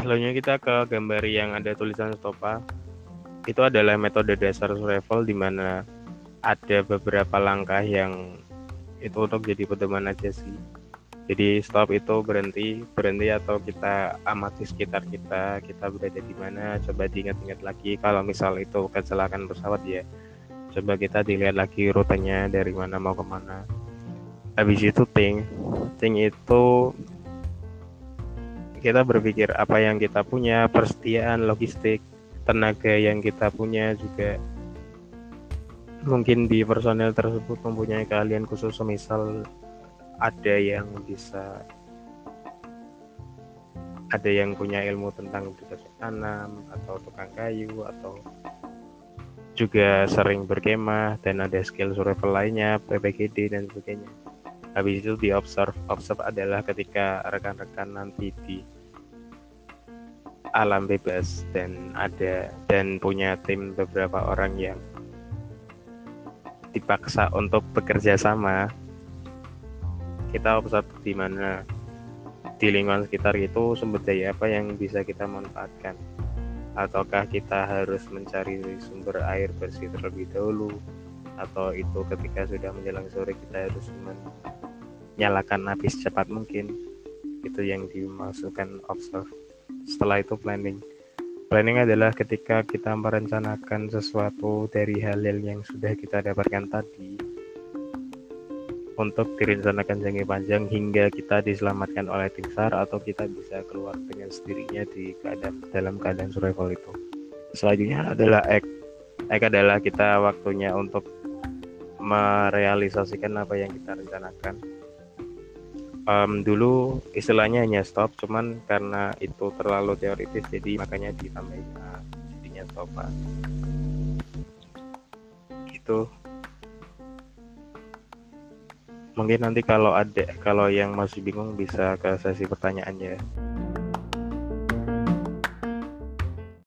Selanjutnya kita ke gambar yang ada tulisan stopa. Itu adalah metode dasar survival di mana ada beberapa langkah yang itu untuk jadi pedoman aja sih. Jadi stop itu berhenti, berhenti atau kita amati sekitar kita, kita berada di mana, coba diingat-ingat lagi. Kalau misal itu kecelakaan pesawat ya, coba kita dilihat lagi rutenya dari mana mau ke mana. Habis itu think, think itu kita berpikir apa yang kita punya, persediaan logistik, tenaga yang kita punya juga mungkin di personel tersebut mempunyai keahlian khusus misal ada yang bisa ada yang punya ilmu tentang bercocok tanam atau tukang kayu atau juga sering berkemah dan ada skill survival lainnya, PPGD dan sebagainya. Habis itu di observe, observe adalah ketika rekan-rekan nanti di alam bebas dan ada dan punya tim beberapa orang yang dipaksa untuk bekerja sama. Kita observe di mana? Di lingkungan sekitar itu sumber daya apa yang bisa kita manfaatkan? Ataukah kita harus mencari sumber air bersih terlebih dahulu? Atau itu ketika sudah menjelang sore kita harus menyalakan api secepat mungkin? Itu yang dimasukkan observe setelah itu planning planning adalah ketika kita merencanakan sesuatu dari hal-hal yang sudah kita dapatkan tadi untuk direncanakan jangka panjang hingga kita diselamatkan oleh tim SAR atau kita bisa keluar dengan sendirinya di keadaan dalam keadaan survival itu. Selanjutnya adalah ek. Ek adalah kita waktunya untuk merealisasikan apa yang kita rencanakan. Um, dulu istilahnya hanya stop, cuman karena itu terlalu teoritis jadi makanya ditambahin jadinya stop. Itu mungkin nanti kalau ada kalau yang masih bingung bisa ke sesi pertanyaannya